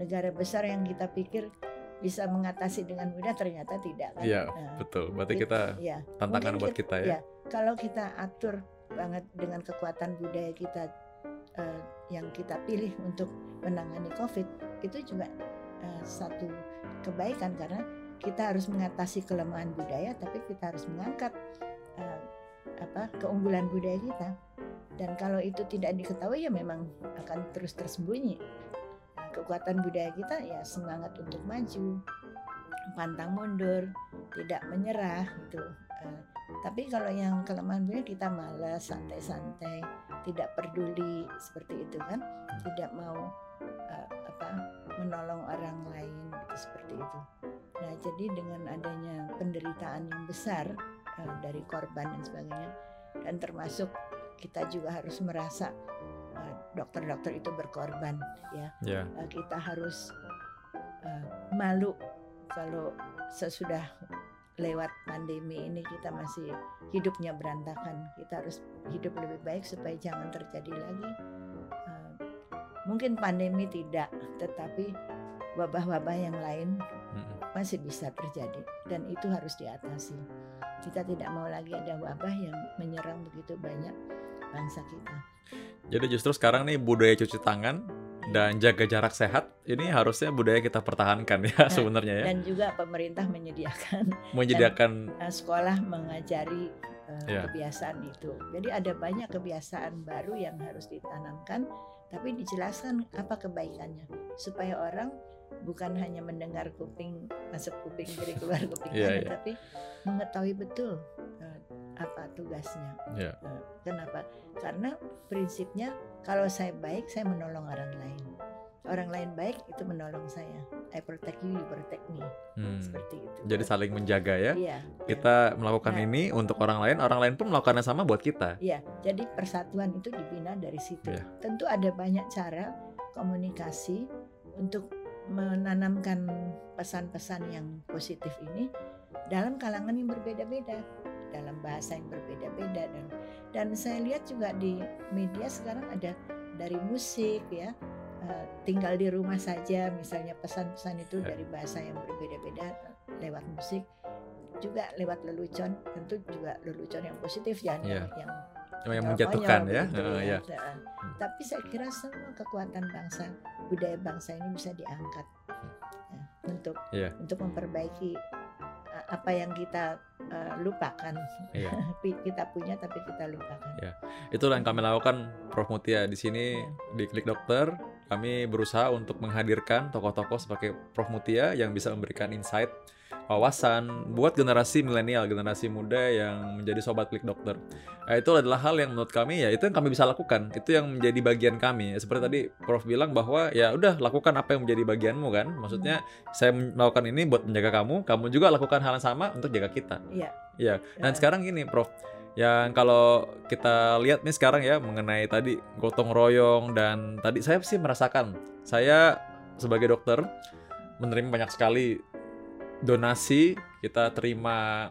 negara besar yang kita pikir bisa mengatasi dengan mudah ternyata tidak kan? Iya nah, betul. Berarti kita ya, tantangan buat kita, kita ya. ya. Kalau kita atur banget dengan kekuatan budaya kita uh, yang kita pilih untuk menangani COVID itu juga uh, satu kebaikan karena kita harus mengatasi kelemahan budaya, tapi kita harus mengangkat uh, apa keunggulan budaya kita. Dan kalau itu tidak diketahui ya memang akan terus tersembunyi kekuatan budaya kita ya semangat untuk maju, pantang mundur, tidak menyerah gitu. Uh, tapi kalau yang kelemahan budaya kita malas, santai-santai, tidak peduli seperti itu kan, tidak mau uh, apa menolong orang lain gitu seperti itu. Nah jadi dengan adanya penderitaan yang besar uh, dari korban dan sebagainya, dan termasuk kita juga harus merasa dokter-dokter itu berkorban ya. Yeah. Ya. kita harus uh, malu kalau sesudah lewat pandemi ini kita masih hidupnya berantakan. Kita harus hidup lebih baik supaya jangan terjadi lagi. Uh, mungkin pandemi tidak tetapi wabah-wabah yang lain masih bisa terjadi dan itu harus diatasi. Kita tidak mau lagi ada wabah yang menyerang begitu banyak bangsa kita jadi justru sekarang nih budaya cuci tangan dan jaga jarak sehat ini harusnya budaya kita pertahankan ya nah, sebenarnya ya. Dan juga pemerintah menyediakan menyediakan dan, uh, sekolah mengajari uh, yeah. kebiasaan itu. Jadi ada banyak kebiasaan baru yang harus ditanamkan tapi dijelaskan apa kebaikannya supaya orang bukan hanya mendengar kuping masuk kuping kiri keluar kuping yeah, kanan yeah. tapi mengetahui betul uh, apa tugasnya. Yeah. Uh, kenapa? Karena prinsipnya kalau saya baik saya menolong orang lain. Orang lain baik itu menolong saya. I protect you, you protect me. Hmm. Seperti itu. Jadi saling menjaga ya. Iya. Kita melakukan nah, ini untuk orang lain, orang lain pun melakukannya sama buat kita. Iya. Jadi persatuan itu dibina dari situ. Yeah. Tentu ada banyak cara komunikasi untuk menanamkan pesan-pesan yang positif ini dalam kalangan yang berbeda-beda dalam bahasa yang berbeda-beda dan dan saya lihat juga di media sekarang ada dari musik ya uh, tinggal di rumah saja misalnya pesan-pesan itu ya. dari bahasa yang berbeda-beda lewat musik juga lewat lelucon tentu juga lelucon yang positif jangan ya. yang yang, yang menjatuhkan ya, gitu, uh, ya. ya. Hmm. Tapi saya kira semua kekuatan bangsa budaya bangsa ini bisa diangkat ya, untuk ya. untuk memperbaiki apa yang kita uh, lupakan. Iya. kita punya tapi kita lupakan. Iya. Itulah yang kami lakukan Prof Mutia di sini iya. di Klik Dokter. Kami berusaha untuk menghadirkan tokoh-tokoh sebagai Prof Mutia yang bisa memberikan insight wawasan buat generasi milenial, generasi muda yang menjadi sobat klik dokter. Nah, itu adalah hal yang menurut kami ya itu yang kami bisa lakukan, itu yang menjadi bagian kami. Seperti tadi Prof bilang bahwa ya udah lakukan apa yang menjadi bagianmu kan. Maksudnya saya melakukan ini buat menjaga kamu, kamu juga lakukan hal yang sama untuk jaga kita. Iya. Iya. Dan sekarang gini, Prof yang kalau kita lihat nih sekarang ya mengenai tadi gotong royong dan tadi saya sih merasakan saya sebagai dokter menerima banyak sekali donasi kita terima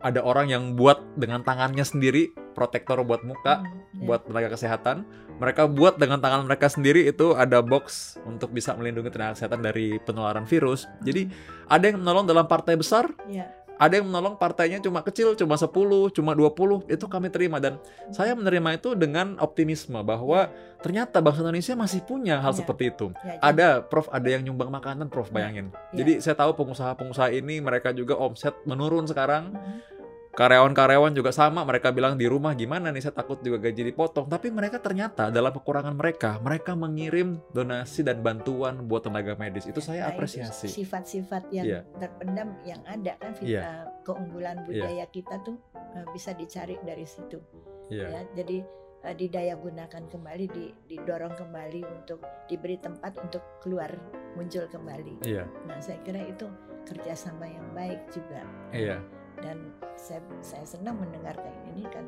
ada orang yang buat dengan tangannya sendiri protektor buat muka, hmm, yeah. buat tenaga kesehatan. Mereka buat dengan tangan mereka sendiri itu ada box untuk bisa melindungi tenaga kesehatan dari penularan virus. Jadi ada yang menolong dalam partai besar, yeah ada yang menolong partainya cuma kecil, cuma 10, cuma 20, itu kami terima dan saya menerima itu dengan optimisme bahwa ternyata bangsa Indonesia masih punya hal ya. seperti itu. Ya, ada Prof, ada yang nyumbang makanan, Prof, bayangin. Ya. Jadi saya tahu pengusaha-pengusaha ini mereka juga omset menurun sekarang. Hmm karyawan-karyawan juga sama mereka bilang di rumah gimana nih saya takut juga gaji dipotong tapi mereka ternyata dalam kekurangan mereka mereka mengirim donasi dan bantuan buat tenaga medis itu saya nah, apresiasi sifat-sifat yang yeah. terpendam yang ada kan yeah. Iya. keunggulan iya. budaya yeah. kita tuh uh, bisa dicari dari situ yeah. ya jadi uh, didaya gunakan kembali, di, didorong kembali untuk diberi tempat untuk keluar muncul kembali. Iya. Nah, saya kira itu kerjasama yang baik juga. Iya. Dan saya saya senang mendengar kayak ini kan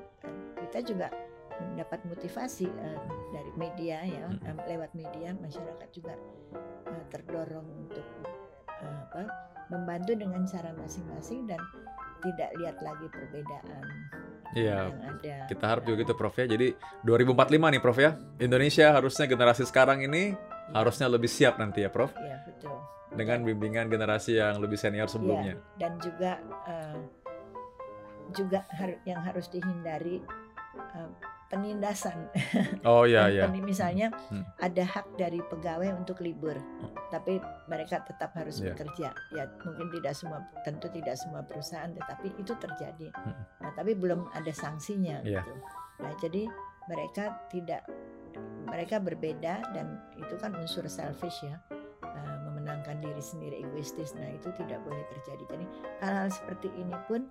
kita juga mendapat motivasi uh, dari media ya hmm. lewat media masyarakat juga uh, terdorong untuk uh, apa membantu dengan cara masing-masing dan tidak lihat lagi perbedaan Iya. Kita harap juga gitu Prof ya. Jadi 2045 nih Prof ya. Indonesia harusnya generasi sekarang ini ya. harusnya lebih siap nanti ya Prof. Iya, betul. Dengan bimbingan generasi yang lebih senior sebelumnya. Ya, dan juga juga yang harus dihindari uh, penindasan. Oh iya iya. Misalnya hmm. ada hak dari pegawai untuk libur, hmm. tapi mereka tetap harus yeah. bekerja. Ya mungkin tidak semua, tentu tidak semua perusahaan, tetapi itu terjadi. Hmm. Nah tapi belum ada sanksinya. Yeah. Gitu. Nah jadi mereka tidak, mereka berbeda dan itu kan unsur selfish ya eh, memenangkan diri sendiri egoistis. Nah itu tidak boleh terjadi. Jadi hal-hal seperti ini pun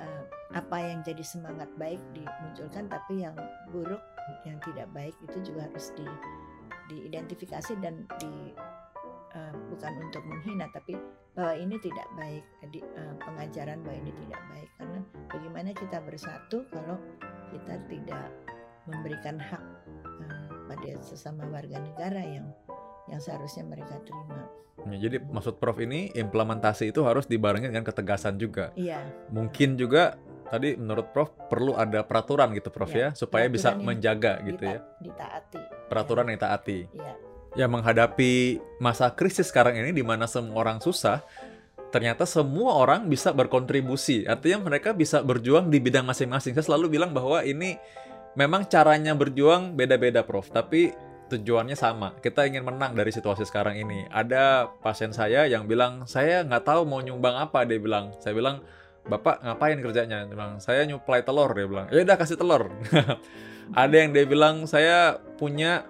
uh, apa yang jadi semangat baik dimunculkan tapi yang buruk yang tidak baik itu juga harus di diidentifikasi dan di uh, bukan untuk menghina tapi bahwa ini tidak baik di uh, pengajaran bahwa ini tidak baik. Karena bagaimana kita bersatu kalau kita tidak memberikan hak uh, pada sesama warga negara yang yang seharusnya mereka terima. Ya, jadi maksud Prof ini implementasi itu harus dibarengi dengan ketegasan juga. Iya. Mungkin juga tadi menurut Prof perlu ada peraturan gitu Prof ya, ya supaya bisa menjaga gitu ya. Ditaati. Peraturan ya. yang ditaati. Iya. Ya menghadapi masa krisis sekarang ini di mana semua orang susah, ternyata semua orang bisa berkontribusi. Artinya mereka bisa berjuang di bidang masing-masing. Saya selalu bilang bahwa ini memang caranya berjuang beda-beda Prof, tapi tujuannya sama. Kita ingin menang dari situasi sekarang ini. Ada pasien saya yang bilang, saya nggak tahu mau nyumbang apa. Dia bilang, saya bilang, bapak ngapain kerjanya? Dia bilang, saya nyuplai telur. Dia bilang, ya udah kasih telur. Ada yang dia bilang, saya punya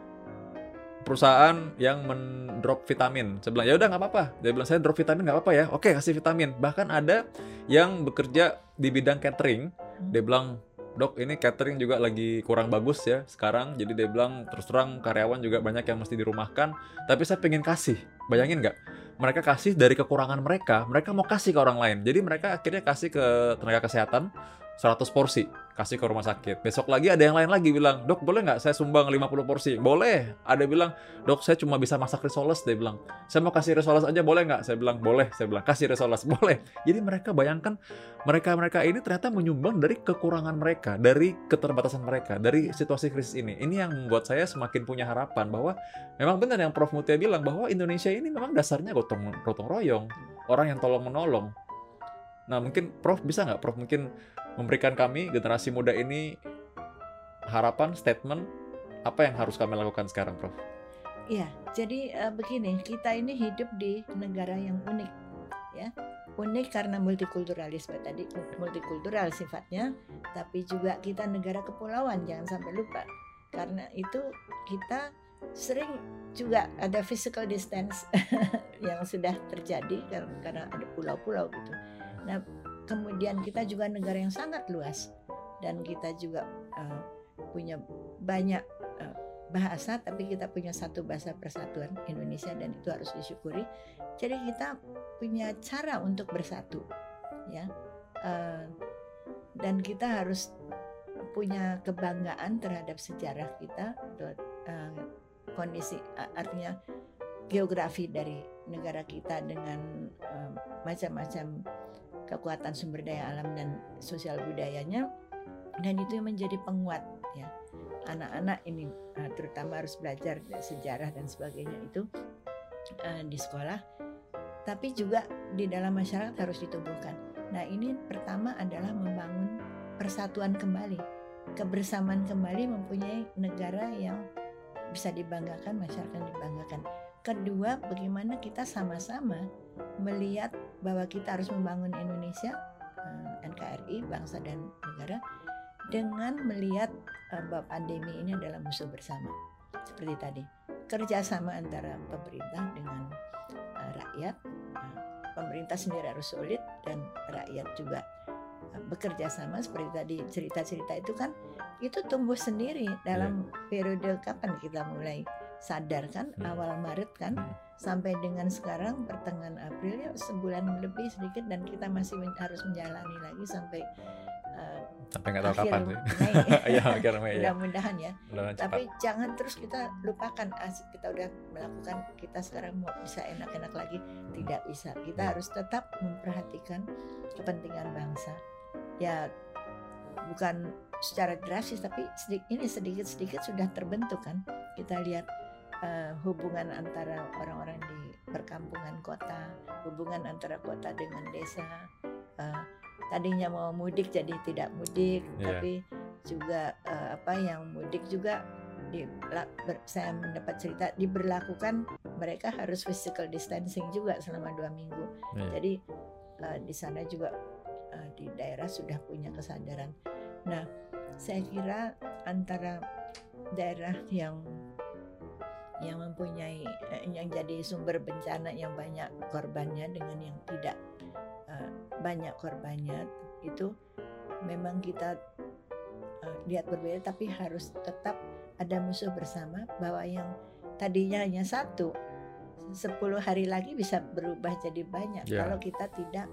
perusahaan yang mendrop vitamin. Saya bilang, ya udah nggak apa-apa. Dia bilang, saya drop vitamin nggak apa-apa ya. Oke, kasih vitamin. Bahkan ada yang bekerja di bidang catering. Dia bilang, dok ini catering juga lagi kurang bagus ya sekarang. Jadi dia bilang terus terang karyawan juga banyak yang mesti dirumahkan. Tapi saya pengen kasih. Bayangin nggak? Mereka kasih dari kekurangan mereka. Mereka mau kasih ke orang lain. Jadi mereka akhirnya kasih ke tenaga kesehatan 100 porsi kasih ke rumah sakit. Besok lagi ada yang lain lagi bilang, dok boleh nggak saya sumbang 50 porsi? Boleh. Ada bilang, dok saya cuma bisa masak risoles. Dia bilang, saya mau kasih risoles aja boleh nggak? Saya bilang, boleh. Saya bilang, kasih risoles. Boleh. Jadi mereka bayangkan, mereka-mereka ini ternyata menyumbang dari kekurangan mereka, dari keterbatasan mereka, dari situasi krisis ini. Ini yang membuat saya semakin punya harapan bahwa memang benar yang Prof. Mutia bilang, bahwa Indonesia ini memang dasarnya gotong, gotong royong. Orang yang tolong-menolong. Nah mungkin Prof bisa nggak Prof mungkin memberikan kami generasi muda ini harapan statement apa yang harus kami lakukan sekarang, Prof? Iya, jadi uh, begini, kita ini hidup di negara yang unik, ya, unik karena multikulturalisme tadi, multikultural sifatnya, tapi juga kita negara kepulauan, jangan sampai lupa, karena itu kita sering juga ada physical distance yang sudah terjadi karena ada pulau-pulau gitu. Nah, kemudian kita juga negara yang sangat luas. Dan kita juga uh, punya banyak uh, bahasa tapi kita punya satu bahasa persatuan Indonesia dan itu harus disyukuri. Jadi kita punya cara untuk bersatu ya. Uh, dan kita harus punya kebanggaan terhadap sejarah kita uh, kondisi artinya geografi dari negara kita dengan uh, macam-macam kekuatan sumber daya alam dan sosial budayanya dan itu yang menjadi penguat ya. Anak-anak ini eh, terutama harus belajar sejarah dan sebagainya itu uh, di sekolah tapi juga di dalam masyarakat harus ditumbuhkan nah ini pertama adalah membangun persatuan kembali. Kebersamaan kembali mempunyai negara yang bisa dibanggakan masyarakat yang dibanggakan. Kedua bagaimana kita sama-sama melihat bahwa kita harus membangun Indonesia eh, NKRI bangsa dan negara dengan melihat eh, bahwa pandemi ini adalah musuh bersama. Seperti tadi kerjasama antara pemerintah dengan uh, rakyat. Uh, pemerintah sendiri harus solid dan rakyat juga bekerja sama. Seperti tadi cerita-cerita itu kan itu tumbuh sendiri dalam yeah. periode kapan kita mulai sadar kan hmm. awal Maret kan hmm. sampai dengan sekarang pertengahan April ya sebulan lebih sedikit dan kita masih men harus menjalani lagi sampai uh, sampai nggak tahu kapan sih. ya, Mudah-mudahan ya. Mudah Tapi cepat. jangan terus kita lupakan asik kita udah melakukan kita sekarang mau bisa enak-enak lagi tidak bisa. Kita hmm. harus tetap memperhatikan kepentingan bangsa ya bukan secara drastis tapi sedikit, ini sedikit-sedikit sudah terbentuk kan kita lihat uh, hubungan antara orang-orang di perkampungan kota hubungan antara kota dengan desa uh, tadinya mau mudik jadi tidak mudik yeah. tapi juga uh, apa yang mudik juga di, ber, saya mendapat cerita diberlakukan mereka harus physical distancing juga selama dua minggu yeah. jadi uh, di sana juga uh, di daerah sudah punya kesadaran. Nah, saya kira antara daerah yang yang mempunyai uh, yang jadi sumber bencana yang banyak korbannya dengan yang tidak uh, banyak korbannya itu memang kita uh, lihat berbeda tapi harus tetap ada musuh bersama bahwa yang tadinya hanya satu 10 hari lagi bisa berubah jadi banyak. Yeah. kalau kita tidak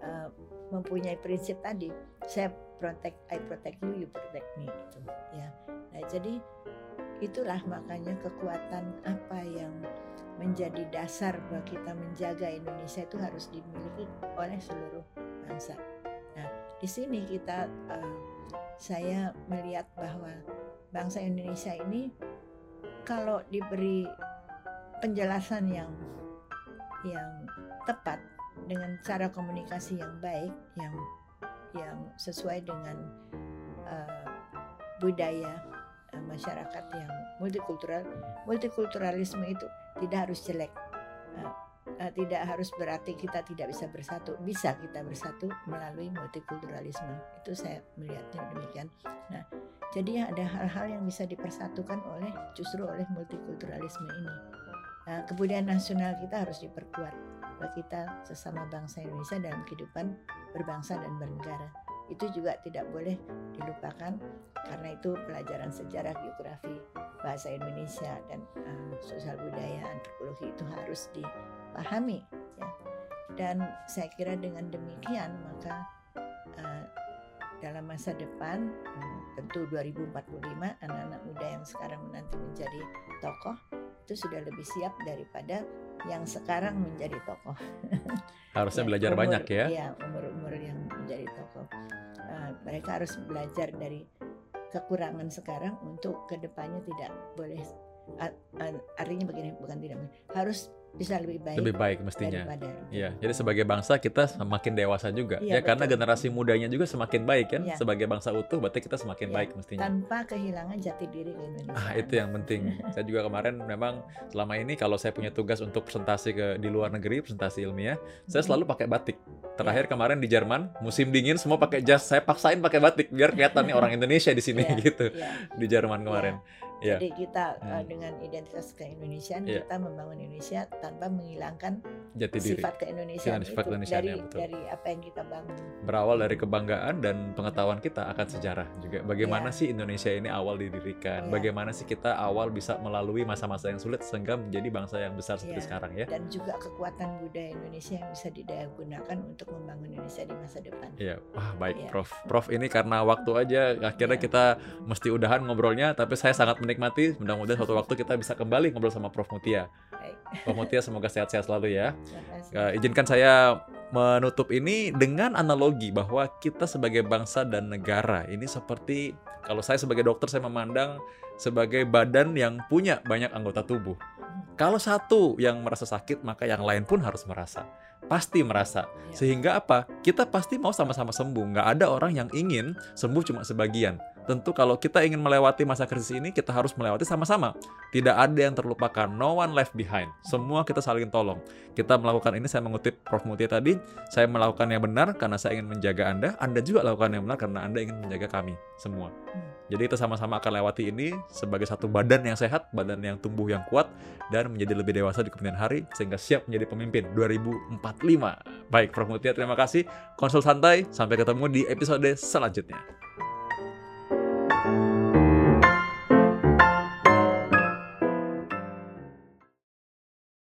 uh, mempunyai prinsip tadi saya protect I protect you you protect me itu ya. Nah jadi itulah makanya kekuatan apa yang menjadi dasar bahwa kita menjaga Indonesia itu harus dimiliki oleh seluruh bangsa. Nah di sini kita uh, saya melihat bahwa bangsa Indonesia ini kalau diberi penjelasan yang yang tepat dengan cara komunikasi yang baik yang yang sesuai dengan uh, budaya masyarakat yang multikultural multikulturalisme itu tidak harus jelek. Uh, uh, tidak harus berarti kita tidak bisa bersatu. Bisa kita bersatu melalui multikulturalisme. Itu saya melihatnya demikian. Nah jadi ada hal-hal yang bisa dipersatukan oleh justru oleh multikulturalisme ini. Nah, kebudayaan nasional kita harus diperkuat bahwa kita sesama bangsa Indonesia dalam kehidupan berbangsa dan bernegara. Itu juga tidak boleh dilupakan karena itu pelajaran sejarah geografi bahasa Indonesia dan uh, sosial budaya antropologi itu harus dipahami ya. Dan saya kira dengan demikian maka uh, dalam masa depan uh, tentu 2045 anak-anak muda yang sekarang nanti menjadi tokoh itu sudah lebih siap daripada yang sekarang menjadi tokoh. Harusnya ya, belajar umur, banyak ya. Iya, umur-umur yang menjadi tokoh. Uh, mereka harus belajar dari kekurangan sekarang untuk ke depannya tidak boleh artinya begini bukan tidak harus bisa lebih baik lebih baik mestinya. Iya, jadi sebagai bangsa kita semakin dewasa juga. Ya, ya karena generasi mudanya juga semakin baik kan? Ya. sebagai bangsa utuh berarti kita semakin ya, baik mestinya. tanpa kehilangan jati diri Indonesia. Ah itu yang penting. Saya juga kemarin memang selama ini kalau saya punya tugas untuk presentasi ke di luar negeri presentasi ilmiah saya hmm. selalu pakai batik. Terakhir ya. kemarin di Jerman musim dingin semua pakai jas. Saya paksain pakai batik biar kelihatan nih orang Indonesia di sini ya, gitu. ya. di Jerman kemarin. Ya Yeah. Jadi kita hmm. uh, dengan identitas keindonesiaan yeah. kita membangun Indonesia tanpa menghilangkan jati diri. sifat keindonesiaan itu sifat dari ya, dari apa yang kita bangun. Berawal dari kebanggaan dan pengetahuan kita akan sejarah juga. Bagaimana yeah. sih Indonesia ini awal didirikan? Yeah. Bagaimana sih kita awal bisa melalui masa-masa yang sulit sehingga menjadi bangsa yang besar seperti yeah. sekarang ya? Dan juga kekuatan budaya Indonesia yang bisa didayagunakan untuk membangun Indonesia di masa depan. Iya, yeah. wah baik yeah. Prof. Prof ini karena waktu aja akhirnya yeah. kita mesti udahan ngobrolnya, tapi saya sangat menikmati. Mudah-mudahan suatu waktu kita bisa kembali ngobrol sama Prof Mutia. Prof Mutia semoga sehat-sehat selalu ya. Uh, izinkan saya menutup ini dengan analogi bahwa kita sebagai bangsa dan negara ini seperti kalau saya sebagai dokter saya memandang sebagai badan yang punya banyak anggota tubuh. Kalau satu yang merasa sakit maka yang lain pun harus merasa pasti merasa. Iya. Sehingga apa? Kita pasti mau sama-sama sembuh. Nggak ada orang yang ingin sembuh cuma sebagian. Tentu kalau kita ingin melewati masa krisis ini, kita harus melewati sama-sama. Tidak ada yang terlupakan, no one left behind. Semua kita saling tolong. Kita melakukan ini, saya mengutip Prof. Mutia tadi, saya melakukan yang benar karena saya ingin menjaga Anda, Anda juga lakukan yang benar karena Anda ingin menjaga kami semua. Hmm. Jadi kita sama-sama akan lewati ini sebagai satu badan yang sehat, badan yang tumbuh yang kuat, dan menjadi lebih dewasa di kemudian hari, sehingga siap menjadi pemimpin 2045. Baik, Prof. Mutia, terima kasih. Konsul santai, sampai ketemu di episode selanjutnya.